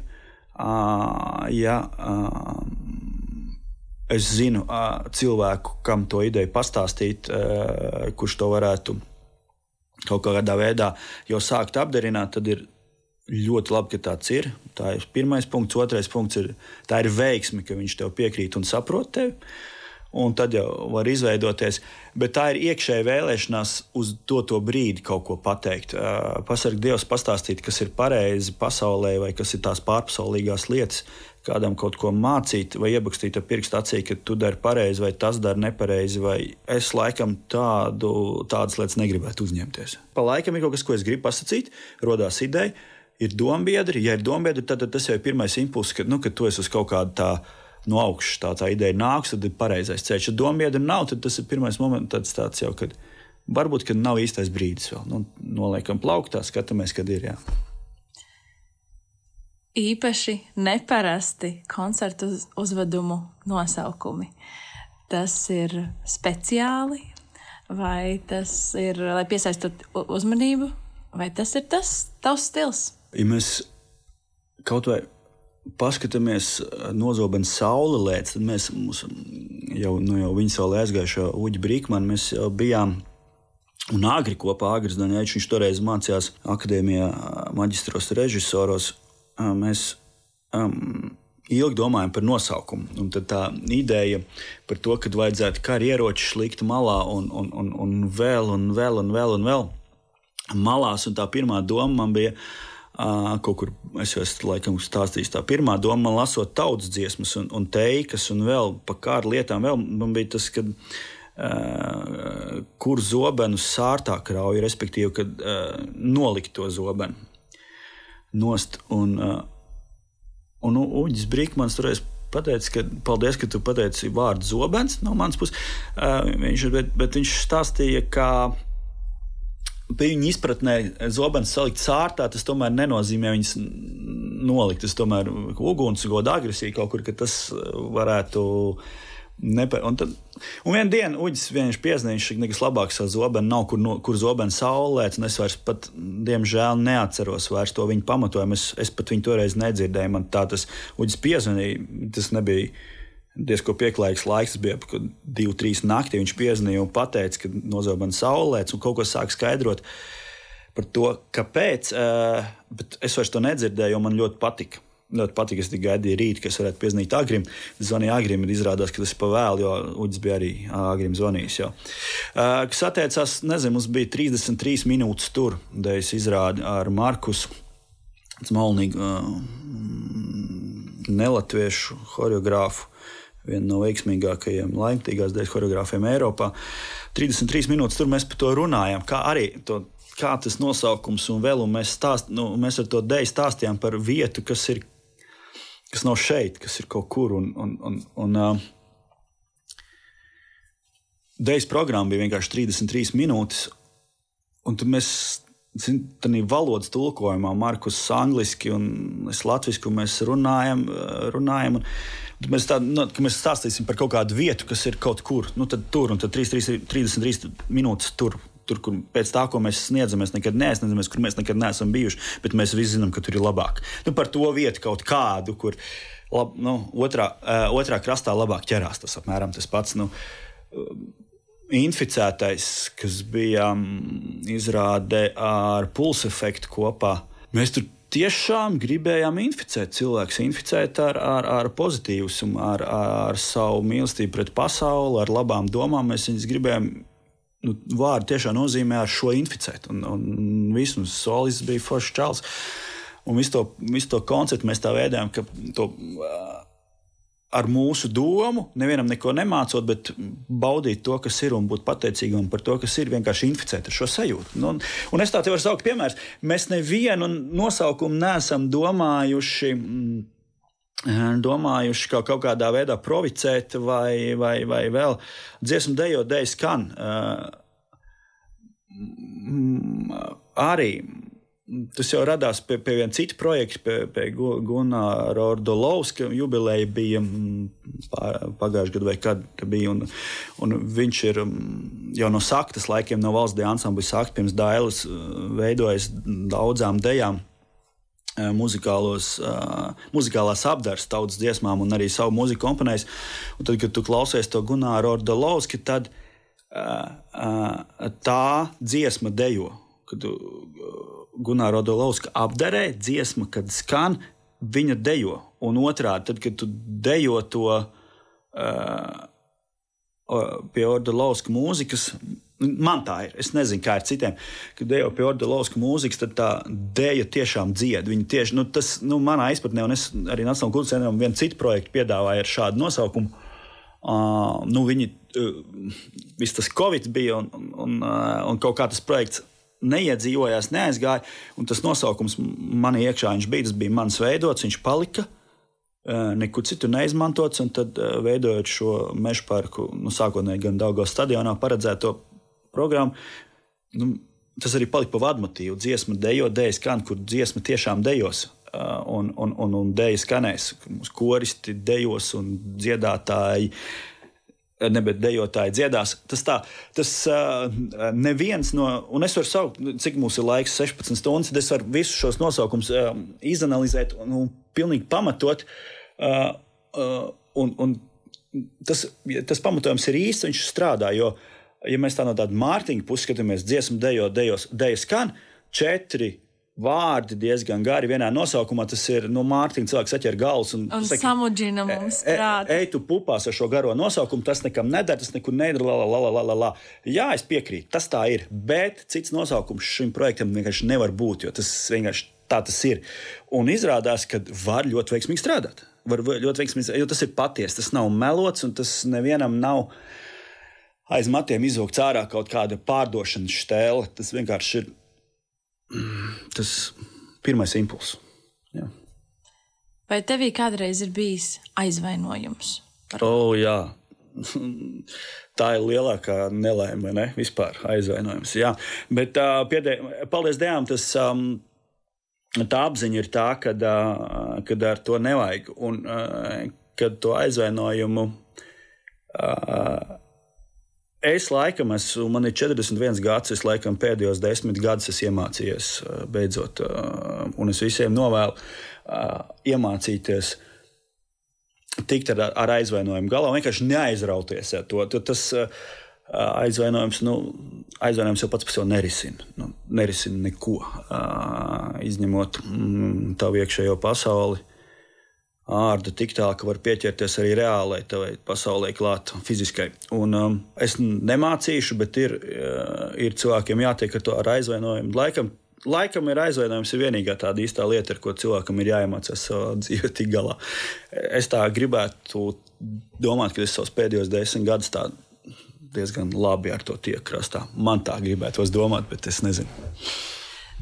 uh, ja uh, es zinu uh, cilvēku, kam to ideju pastāstīt, uh, kurš to varētu kaut kādā veidā jau sākt apdarināt, tad ir ļoti labi, ka tāds ir. Tā ir pirmais punkts. Otrais punkts ir, tā ir veiksme, ka viņš tev piekrīt un saprot tevi. Un tad jau var izveidoties. Bet tā ir iekšēja vēlēšanās uz to, to brīdi kaut ko pateikt. Pasargāt Dievs, pastāstīt, kas ir pareizi pasaulē, vai kas ir tās pārpasaulīgās lietas, kādam kaut ko mācīt, vai iebakstīt ar pirkstu acī, ka tu dari pareizi, vai tas dara nepareizi, es laikam tādu, tādas lietas negribētu uzņemties. Pa laikam ir kaut kas, ko es gribu pasakīt, rodās ideja ir dombiedri. Ja ir dombiedri, tad, tad tas jau ir pirmais impulss, ka, nu, ka tu esi uz kaut kāda tā no augšas, tā, tā ideja nāks, tad ir pareizais ceļš. Ja dombiedri nav, tad tas ir pirmais moments, tāds, tāds jau, kad varbūt kad nav īstais brīdis vēl. Nu, noliekam plauktā, skatāmies, kad ir. Jā. Īpaši neparasti koncertu uz, uzvedumu nosaukumi. Tas ir speciāli, vai tas ir, lai piesaistotu uzmanību, vai tas ir tas tavs stils? Ja mēs kaut vai paskatāmies nozobens saule lēc, tad mēs jau, nu, jau viņa saulē aizgājušo Uģi Brīkmanu, mēs jau bijām. Un agri kopā Agris Daņēčs, viņš toreiz mācījās akadēmijā maģistros režisoros. Mēs um, ilgi domājam par nosaukumu. Un tad tā ideja par to, ka vajadzētu karieroči likt malā un, un, un, un vēl un vēl un vēl un vēl malās. Un tā pirmā doma man bija, uh, Kaut kur es jau esmu laikam stāstījis, tā pirmā doma man lasot tautas dziesmas un, un teikas un vēl par kādu lietām. Vēl man bija tas, kad uh, kur zobenu sārtā krauja, respektīvi, kad uh, nolikt to zobenu nost. Un, uh, un Uģis Brīkmans toreiz pateica, ka paldies, ka tu pateici vārdu zobens no manas puses. Viņš, bet, bet viņš stāstīja, ka viņa izpratnē zobens salikt sārtā, tas tomēr nenozīmē viņas nolikt. Tas tomēr ugunsgoda agresija kaut kur, ka tas varētu. Nepa, un, tad, un vienā dienā Uģis vienkārši piezīmēja, ka nekas labāks ar zobenu nav, kur, no, kur zobens saulēts. Es vairs pat, diemžēl, neatceros vairs to viņa pamatojumu. Es, es pat viņu toreiz nedzirdēju. Man tā tas Uģis piezīmēja, tas nebija diezgan pieklājīgs laiks. Tas bija ap divu, trīs naktī. Viņš piezīmēja un teica, ka nozobena saulēts un kaut ko sāk skaidrot par to, kāpēc. Uh, bet es vairs to nedzirdēju, jo man ļoti patika. Ļoti patīk, es tikai gaidīju rīt, ka es varētu piezīmēt Agrim. Es zvanīju Agrim, un izrādās, ka tas ir pavēlu, jo Uģis bija arī Agrim zvanījis. Jau. Kas attiecās, nezinu, mums bija 33 minūtes tur, es izrādīju ar Markusu Smalnīgu, uh, nelatviešu choreogrāfu viena no veiksmīgākajiem laimīgās dēļ choreogrāfiem Eiropā. 33 minūtes tur mēs par to runājām. Kā arī to, kā tas nosaukums un vēl, un mēs, stāst, nu, mēs ar to dēļ stāstījām par vietu, kas ir, kas nav šeit, kas ir kaut kur. Un, un, un, un, uh, Dēļas programma bija vienkārši 33 minūtes, un tad mēs tādā valodas tulkojumā, Markus, angliski un es latviešu, mēs runājam, runājam un, Mēs, tā, nu, mēs stāstīsim par kaut kādu vietu, kas ir kaut kur nu, tur, un tad 3, 3, 33 minūtes tur. Tur, kur pēc tā, ko mēs sniedzam, mēs nekad neesam, kur mēs nekad neesam bijuši, bet mēs visi zinām, ka tur ir labāk. Nu, par to vietu kaut kādu, kur lab, nu, otrā, uh, otrā krastā labāk ķerās. Tas apmēram tas pats. Nu, inficētais, kas bija um, izrāde ar pulsu efektu kopā. Mēs tur tiešām gribējām inficēt cilvēkus, inficēt ar, ar, ar pozitīvumu, ar, ar savu mīlestību pret pasauli, ar labām domām. Mēs viņus gribējām. Nu, vārdi tiešām nozīmē ar šo inficēt. Un, un viss mums solis bija foršs čels. Un visu to, visu to konceptu mēs tā veidojam, ka to ar mūsu domu, nevienam neko nemācot, bet baudīt to, kas ir un būt pateicīgam par to, kas ir, vienkārši inficēt ar šo sajūtu. Nu, un, un es tā te varu saukt piemērus. Mēs nevienu nosaukumu neesam domājuši. Mm, domājuši ka kaut kādā veidā provocēt, vai, vai, vai vēl dziesmu dejot, dēļ skan. Uh, arī Tas jau radās pie, pie viena cita projekta, pie, pie Gunāra Ordolovska. Jubileja bija mm, pagājušajā gadā, vai kad bija. Un, un viņš ir mm, jau no saktas laikiem, no valsts dēļa ansambļa saktas, pirms Dailas uh, veidojis daudzām dejām. muzikālos, uh, muzikālās apgādes tautas dziesmām un arī savu mūziku komponējis. Un tad, kad tu klausies to Gunāru Ordolovski, tad uh, uh, tā dziesma dejo. Kad Gunāra Ordolovska apdarē dziesma, kad skan, viņa dejo. Un otrādi, tad, kad tu dejo to uh, pie Ordolovska mūzikas, Man tā ir. Es nezinu, kā ir citiem. Kad dejo pie Ordolovska mūzikas, tad tā dēļa tiešām dzied. Viņa tieši, nu, tas, nu, manā izpratnē, un es arī Nacionālajā kultūras centrā vienu citu projektu piedāvāju ar šādu nosaukumu. Uh, nu, viņi, uh, viss tas Covid bija, un, un, uh, un kaut kā tas projekts neiedzīvojās, neaizgāja. Tas nosaukums man iekšā bija, tas bija mans veidots, viņš palika. Uh, nekur citur neizmantots, un tad uh, veidojot šo meža parku, nu, sākotnēji gan Daugos stadionā paredzēto programmu. Nu, tas arī palika pa vadmotīvu. Dziesma dejo, dēļ skan, kur dziesma tiešām dejos. Uh, un, un, un, un dēļ skanēs. Mums koristi dejos un dziedātāji. Ne, bet dejotāji dziedās. Tas tā, tas neviens no, un es varu saukt, cik mums ir laiks, 16 stundas, es varu visus šos nosaukumus izanalizēt un, un pilnīgi pamatot. Un, un tas, tas pamatojums ir īsts, viņš strādā. Jo ja mēs tā no tāda mārciņa puses skatāmies, dziesmu dejo, dejos, dejo skan četri. Vārdi diezgan gari vienā nosaukumā. Tas ir no nu, Mārtiņa cilvēks atķer galvas un, un saka, samudžina e, mums e, prātā. Ej, tu pupās ar šo garo nosaukumu, tas nekam neder, tas nekur neder, la, la, la, la, la. Jā, es piekrītu, tas tā ir. Bet cits nosaukums šim projektam vienkārši nevar būt, jo tas vienkārši tā tas ir. Un izrādās, ka var ļoti veiksmīgi strādāt. Var ļoti veiksmīgi, jo tas ir patiesi, tas nav melots un tas nevienam nav aiz matiem izvilkt ārā kaut kāda pārdošanas stēle. Tas vienkārši ir tas pirmais impulss. Jā. Vai tevī kādreiz ir bijis aizvainojums? Par... Oh, jā. Tā ir lielākā nelaime, ne? Vispār aizvainojums. Jā. Bet, uh, piedē, paldies Dievam, tas, um, tā apziņa ir tā, ka uh, ar to nevajag. Un uh, kad to aizvainojumu uh, Es laikam esmu, man ir 41 gads, es laikam pēdējos desmit gadus esmu iemācījies beidzot, un es visiem novēlu iemācīties tikt ar, ar aizvainojumu galā, vienkārši neaizrauties ar to. Tas aizvainojums, nu, aizvainojums jau pats par sevi nerisina. Nu, nerisina neko, izņemot mm, tavu iekšējo pasauli ārda tik tālu, ka var pieķerties arī reālai pasaulē, klāt fiziskai. Un, um, es nemācīšu, bet ir, uh, ir cilvēkiem jātiek ar to ar aizvainojumu. Laikam, laikam ir aizvainojums ir vienīgā tāda īstā lieta, ar ko cilvēkam ir jāiemācās savā dzīvē tik galā. Es tā gribētu domāt, ka es savus pēdējos desmit gadus diezgan labi ar to tiek krastā. Man tā gribētos domāt, bet es nezinu.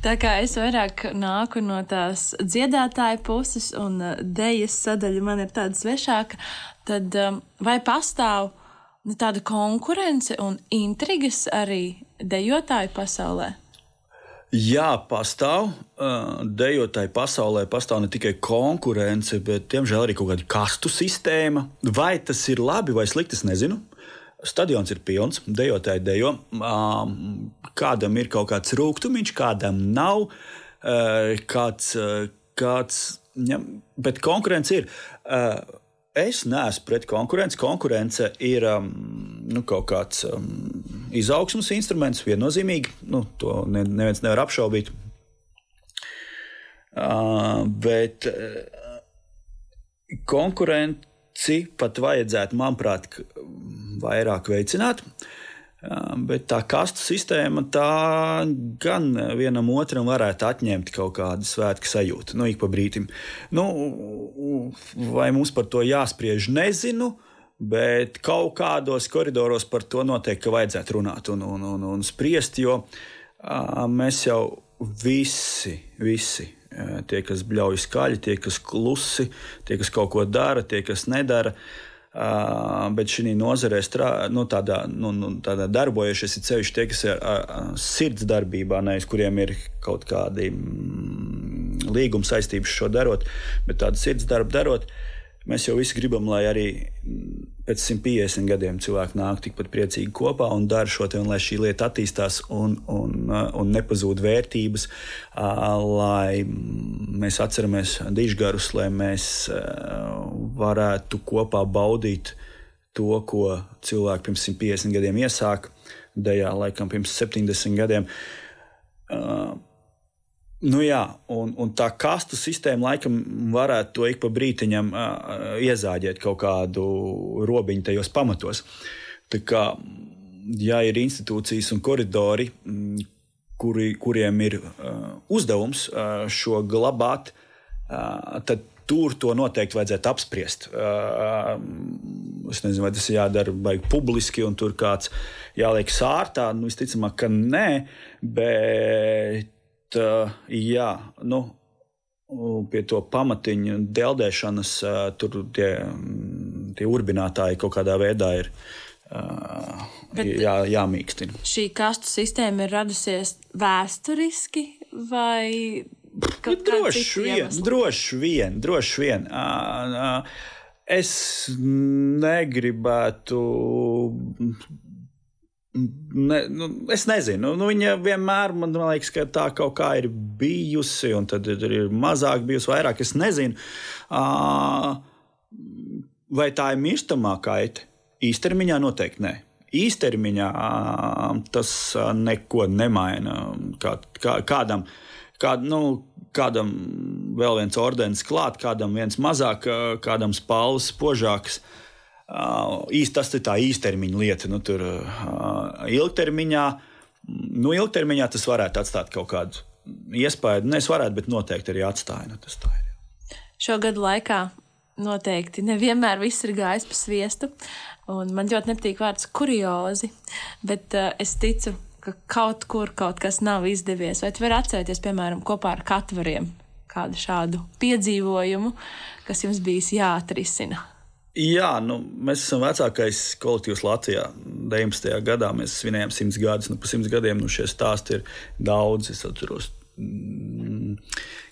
Tā kā es vairāk nāku no tās dziedātāja puses, un uh, dēļas sadaļa man ir tāda svešāka, tad um, vai pastāv nu, tāda konkurence un intrigas arī dejotāju pasaulē? Jā, pastāv. Uh, dejotāju pasaulē pastāv ne tikai konkurence, bet, diemžēl, arī kaut kāda kastu sistēma. Vai tas ir labi vai slikti, es nezinu. Stadions ir pilns, dejotāji dejo. Kādam ir kaut kāds rūkstošs, kādam nav. Kāds, kāds, ja, bet konkurence ir. Es neesmu pret konkurenci. Konkurence ir nu, kaut kāds izaugsmas instruments, viennozīmīgi. Nu, to neviens nevar apšaubīt. Bet konkurenci pat vajadzētu, manuprāt, vairāk veicināt. Bet tā kastu sistēma tā gan vienam otram varētu atņemt kaut kādu svētku sajūtu, nu, ik pa brīdim. Nu, vai mums par to jāspriež, nezinu. Bet kaut kādos koridoros par to noteikti vajadzētu runāt un, un, un, un spriest, jo mēs jau visi, visi tie, kas bļauj skaļi, tie, kas klusi, tie, kas kaut ko dara, tie, kas nedara. Uh, bet šī nozarē strā, nu, tādā, nu, nu, tādā darbojušies ir ceļš tie, kas ir uh, sirds darbībā, nevis kuriem ir kaut kādi mm, līguma saistības šo darot, bet tādu sirds darbu darot. mēs jau visi gribam, lai arī pēc 150 gadiem cilvēki nāk tikpat priecīgi kopā un dara šo te, un lai šī lieta attīstās un, un, un nepazūd vērtības, lai mēs atceramies dižgarus, lai mēs varētu kopā baudīt to, ko cilvēki pirms 150 gadiem iesāka, dejā laikam pirms 70 gadiem. Uh, Nu jā, un, un tā kastu sistēma laikam varētu to ik pa brītiņam uh, iezāģēt kaut kādu robiņu tajos pamatos. Tā kā, ja ir institūcijas un koridori, kuri, kuriem ir uh, uzdevums uh, šo glabāt, uh, tad tur to noteikti vajadzētu apspriest. Es nezinu, vai tas ir jādara baigi publiski, un tur kāds jāliek sārtā. Nu, visticamāk, ka nē, bet uh, jā, nu, pie to pamatiņu deldēšanas uh, tur tie, tie urbinātāji kaut kādā veidā ir. Uh, jā, jāmīkstina. Šī kastu sistēma ir radusies vēsturiski vai droši vien, droši vien, droši vien. Es negribētu Ne, nu, es nezinu, nu, viņa vienmēr man liekas, ka tā kaut kā ir bijusi, un tad ir mazāk bijusi, vairāk. Es nezinu, uh, vai tā ir mirstamā kaita. Īstermiņā noteikti nē. Īstermiņā uh, tas uh, neko nemaina. Kā, kā, kādam, kād, nu, kādam vēl viens ordenis klāt, kādam viens mazāk, kādam spāles spožāks. Uh, īsti tas ir tā īstermiņa lieta. Nu, tur ilgtermiņā, nu, ilgtermiņā tas varētu atstāt kaut kādu iespēju. Nu, es varētu, bet noteikti arī atstāju. Nu, tas tā ir. Šo gadu laikā noteikti nevienmēr viss ir gājis pa sviestu. Man ļoti nepatīk vārds kuriozi, bet uh, es ticu, ka kaut kur kaut kas nav izdevies. Vai tu vari atcerēties, piemēram, kopā ar katvariem kādu šādu piedzīvojumu, kas jums bijis jāatrisina? Jā, nu, mēs esam vecākais kolektīvs Latvijā. 19. gadā mēs svinējām simts gadus. Nu, pa simts gadiem nu, šie stāsti ir daudz. Es atceros, mm,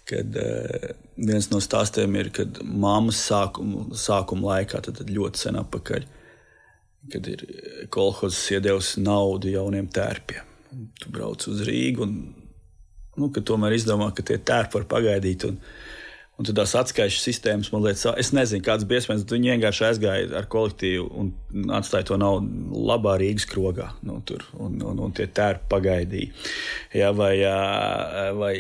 kad uh, viens no stāstiem ir, kad mammas sākuma, sākuma laikā, tad, tad ļoti sen atpakaļ, kad ir kolhozs iedevusi naudu jauniem tērpiem. Tu brauc uz Rīgu un nu, tomēr izdomā, ka tie tērpi var pagaidīt. Un, Un tad tās atskaites sistēmas, man liekas, es nezinu, kādas bija iespējas. Viņi vienkārši aizgāja ar kolektīvu un atstāja to naudu labā Rīgas krogā. Nu, tur, un, un, un tie tērpi pagaidīja. Ja, vai, vai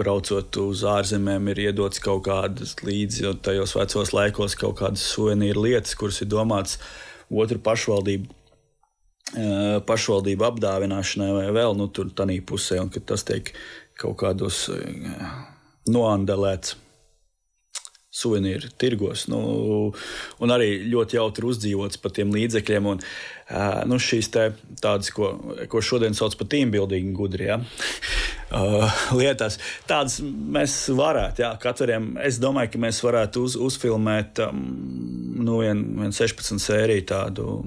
braucot uz ārzemēm, ir iedots kaut kādas līdzi tajos vecos laikos, kaut kādas suvenīru lietas, kuras ir domātas otru pašvaldību pašvaldību apdāvināšanai vai vēl nu, tādā pusē, un tas tiek kaut kādos noandelēts suvenīru tirgos. Nu, un arī ļoti jautri uzdzīvots par tiem līdzekļiem. Un, nu, šīs tādas, ko, ko šodien sauc par teambuilding, gudri ja? lietās, tādas mēs varētu. Jā, katram, es domāju, ka mēs varētu uz, uzfilmēt um, nu, vien, vien 16 sēriju tādu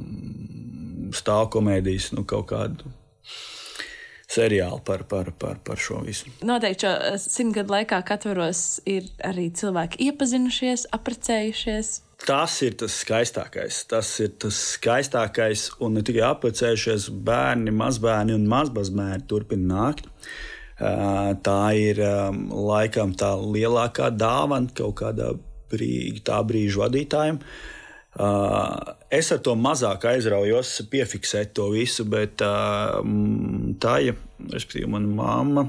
stāvkomēdijas, nu, kaut kādu seriāli par, par, par, par šo visu. Noteikti šo eh, simtgadu laikā katros ir arī cilvēki iepazinušies, apprecējušies. Tas ir tas skaistākais. Tas ir tas skaistākais, un ne tikai apprecējušies bērni, mazbērni un mazbērni turpina nākt. Eh, tā ir ehm, laikam tā lielākā dāvana kaut kādā brīdī, tā brīža vadītājiem. Uh, es ar to mazāk aizraujos, piefiksēt to visu, bet uh, tā, ja, respektīvi, mana mamma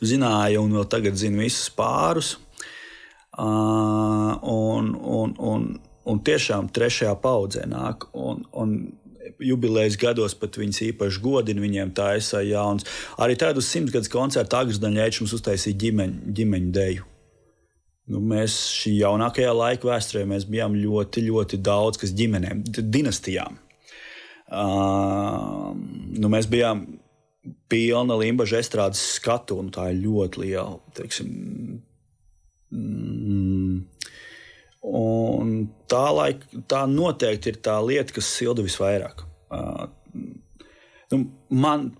zināja un vēl tagad zina visus pārus. Uh, un, un, un, un tiešām trešajā paudzē nāk. Un, un jubilejas gados pat viņas īpaši godina, viņiem taisa jauns. Arī tādu simtgadus koncertu Agrisdaņēčs mums uztaisīja ģimeņu, ģimeņu deju. Nu, mēs šī jaunākajā laika vēsturē bijām ļoti, ļoti daudz kas ģimenēm, dinastijām. Uh, nu, mēs bijām pilna limbaģa estrādes skatu, un tā ir ļoti liela. Teiksim, mm, un tā, laik, tā noteikti ir tā lieta, kas silda visvairāk. Uh, nu, man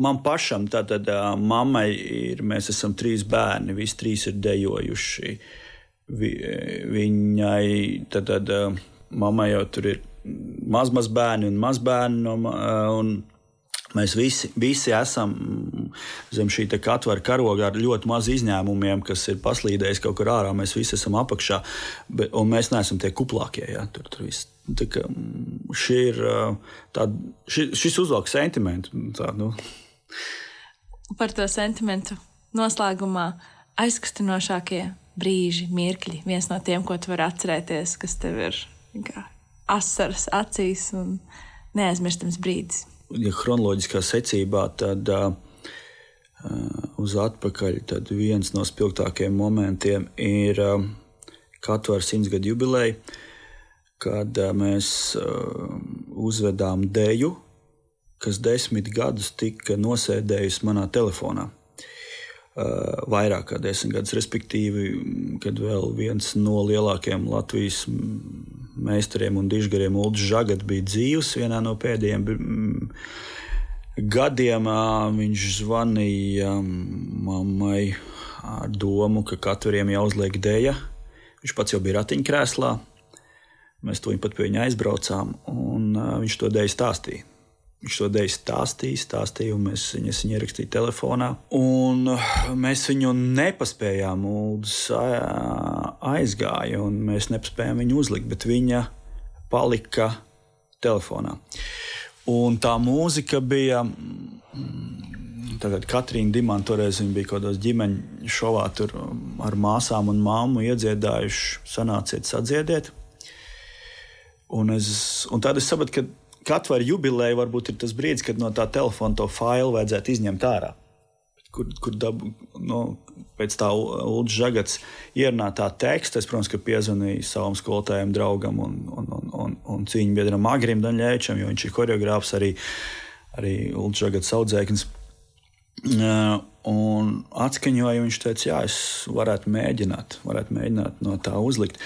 man pašam, tātad uh, mammai ir, mēs esam trīs bērni, visi trīs ir dejojuši. Vi, viņai, tātad uh, mammai jau tur ir maz, maz bērni un maz bērni. No, un, Mēs visi, visi esam zem šī katvara karoga ar ļoti maz izņēmumiem, kas ir paslīdējis kaut kur ārā. Mēs visi esam apakšā, bet, un mēs neesam tie kuplākie. Ja? Tur, tur viss Tā, šī ir tā, ši, šis uzvalk sentimentu. Tā, nu. Par to sentimentu noslēgumā aizkustinošākie brīži, mirkļi. Viens no tiem, ko tu vari atcerēties, kas tev ir asaras acīs un neaizmirstams brīdis. Ja chronoloģiskā secībā, tad uh, uz atpakaļ tad viens no spilgtākajiem momentiem ir uh, Katvara simtsgadu jubileja kad eh, mēs eh, uzvedām deju, kas desmit gadus tika nosēdējusi manā telefonā. Eh, vairāk kā desmit gadus, respektīvi, kad vēl viens no lielākajiem Latvijas meistariem un dižgariem, Ulrichs Zagats, bija dzīvs vienā no pēdējiem gadiem. Viņš zvanīja mammai ar domu, ka katram jāuzliek dēļa. Viņš pats jau bija ratiņkrēslā, Mēs to pat pie viņa aizbraucām, un viņš to dēļ stāstīja. Viņš to dēļ stāstīja, stāstīja, un mēs viņas viņa ierakstīja telefonā. Un mēs viņu nepaspējām, Uldis aizgāja, un mēs nepaspējām viņu uzlikt, bet viņa palika telefonā. Un tā mūzika bija. Tātad Katrīna Dimanta toreiz bija kaut kādā ģimeņa šovā, tur ar māsām un māmu iedziedājuši, sanāciet, sadziediet. Un, es, un tad es sapratu, ka katra jubileja varbūt ir tas brīdis, kad no tā telefona to failu vajadzētu izņemt ārā. Kur, kur dabu, nu, pēc tā Ulrichs Žagats ierunā tā teksta, es, protams, piezvanīju savam skolotājam, draugam un, un, un, un, un cīņu biedram Agrim Daņļēčam, jo viņš ir choreogrāfs arī, arī Ulrichs Žagats audzēknis. Uh, un atskaņoja, viņš teica, jā, es varētu mēģināt, varētu mēģināt no tā uzlikt.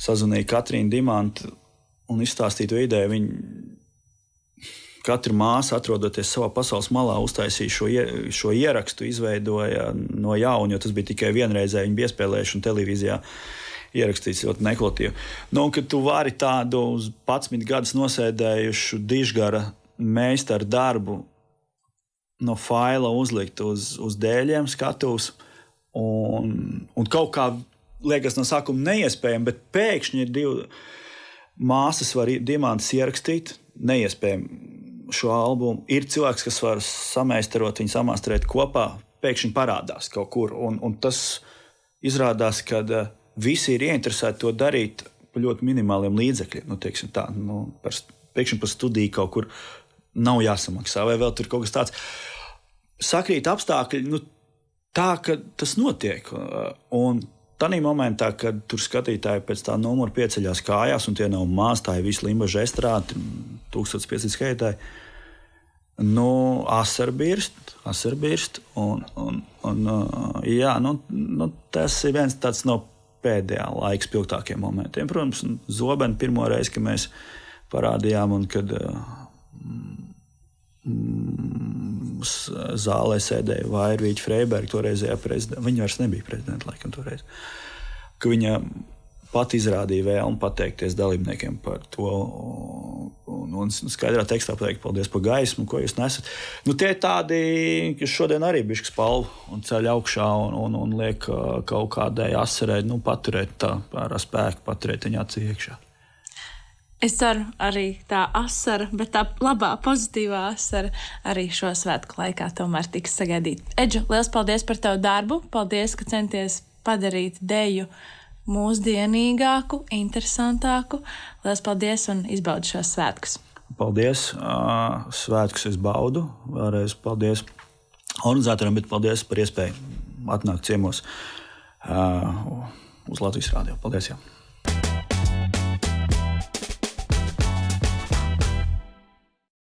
Sazvanīju Katrīnu Dimantu un izstāstīja to ideju. Viņa katra māsa, atrodoties savā pasaules malā, uztaisīja šo, šo ierakstu, izveidoja no jauna, jo tas bija tikai vienreizēji viņa piespēlēšana televīzijā. Ierakstīts ļoti nekvalitatīvi. Nu, kad tu vari tādu uz 11 gadus nosēdējušu dižgara meistaru darbu no faila uzlikt uz, uz dēļiem, skatuves, un, un kaut kā liekas no sākuma neiespējami, bet pēkšņi ir divi Māsas var diamantus ierakstīt, neiespējami šo albumu. Ir cilvēks, kas var samēstarot viņu, samāstrēt kopā, pēkšņi parādās kaut kur. Un, un tas izrādās, ka uh, visi ir ieinteresēti to darīt par ļoti minimāliem līdzekļiem. Nu, tā, nu, par, pēkšņi par studiju kaut kur nav jāsamaksā, vai vēl tur kaut kas tāds. Sakrīt apstākļi, nu, tā ka tas notiek. Un Tanī momentā, kad tur skatītāji pēc tā numura pieceļās kājās, un tie nav maz, tā ir visa limbaģa estrāde, 1500 skaitāji. Nu, asarbirst, asarbirst, un, un, un jā, nu, nu, tas ir viens tāds no pēdējā laika spilgtākiem momentiem. Protams, Zobena pirmo reizi, kad mēs parādījām, un kad mm, zālē sēdēja Vairvīķa Freiberga, toreizējā prezidenta. Viņa vairs nebija prezidenta, laikam, toreiz. Ka viņa pat izrādīja vēlmi pateikties dalībniekiem par to. Un, un skaidrā tekstā pateikt, paldies par gaismu, ko jūs nesat. Nu, tie ir tādi, kas šodien arī bija spalvu un ceļ augšā un, un, un liek kaut kādai asarē nu, paturēt tā ar spēku, paturēt viņa acī iekšā. Es ceru, arī tā asara, bet tā labā, pozitīvā asara arī šo svētku laikā tomēr tiks sagaidīta. Edžu, liels paldies par tavu darbu! Paldies, ka centies padarīt deju mūsdienīgāku, interesantāku. Liels paldies un izbaudi šos svētkus! Paldies! Svētkus es baudu. Vēlreiz paldies organizatoram, bet paldies par iespēju atnākt ciemos uz Latvijas rādio. Paldies! Jā.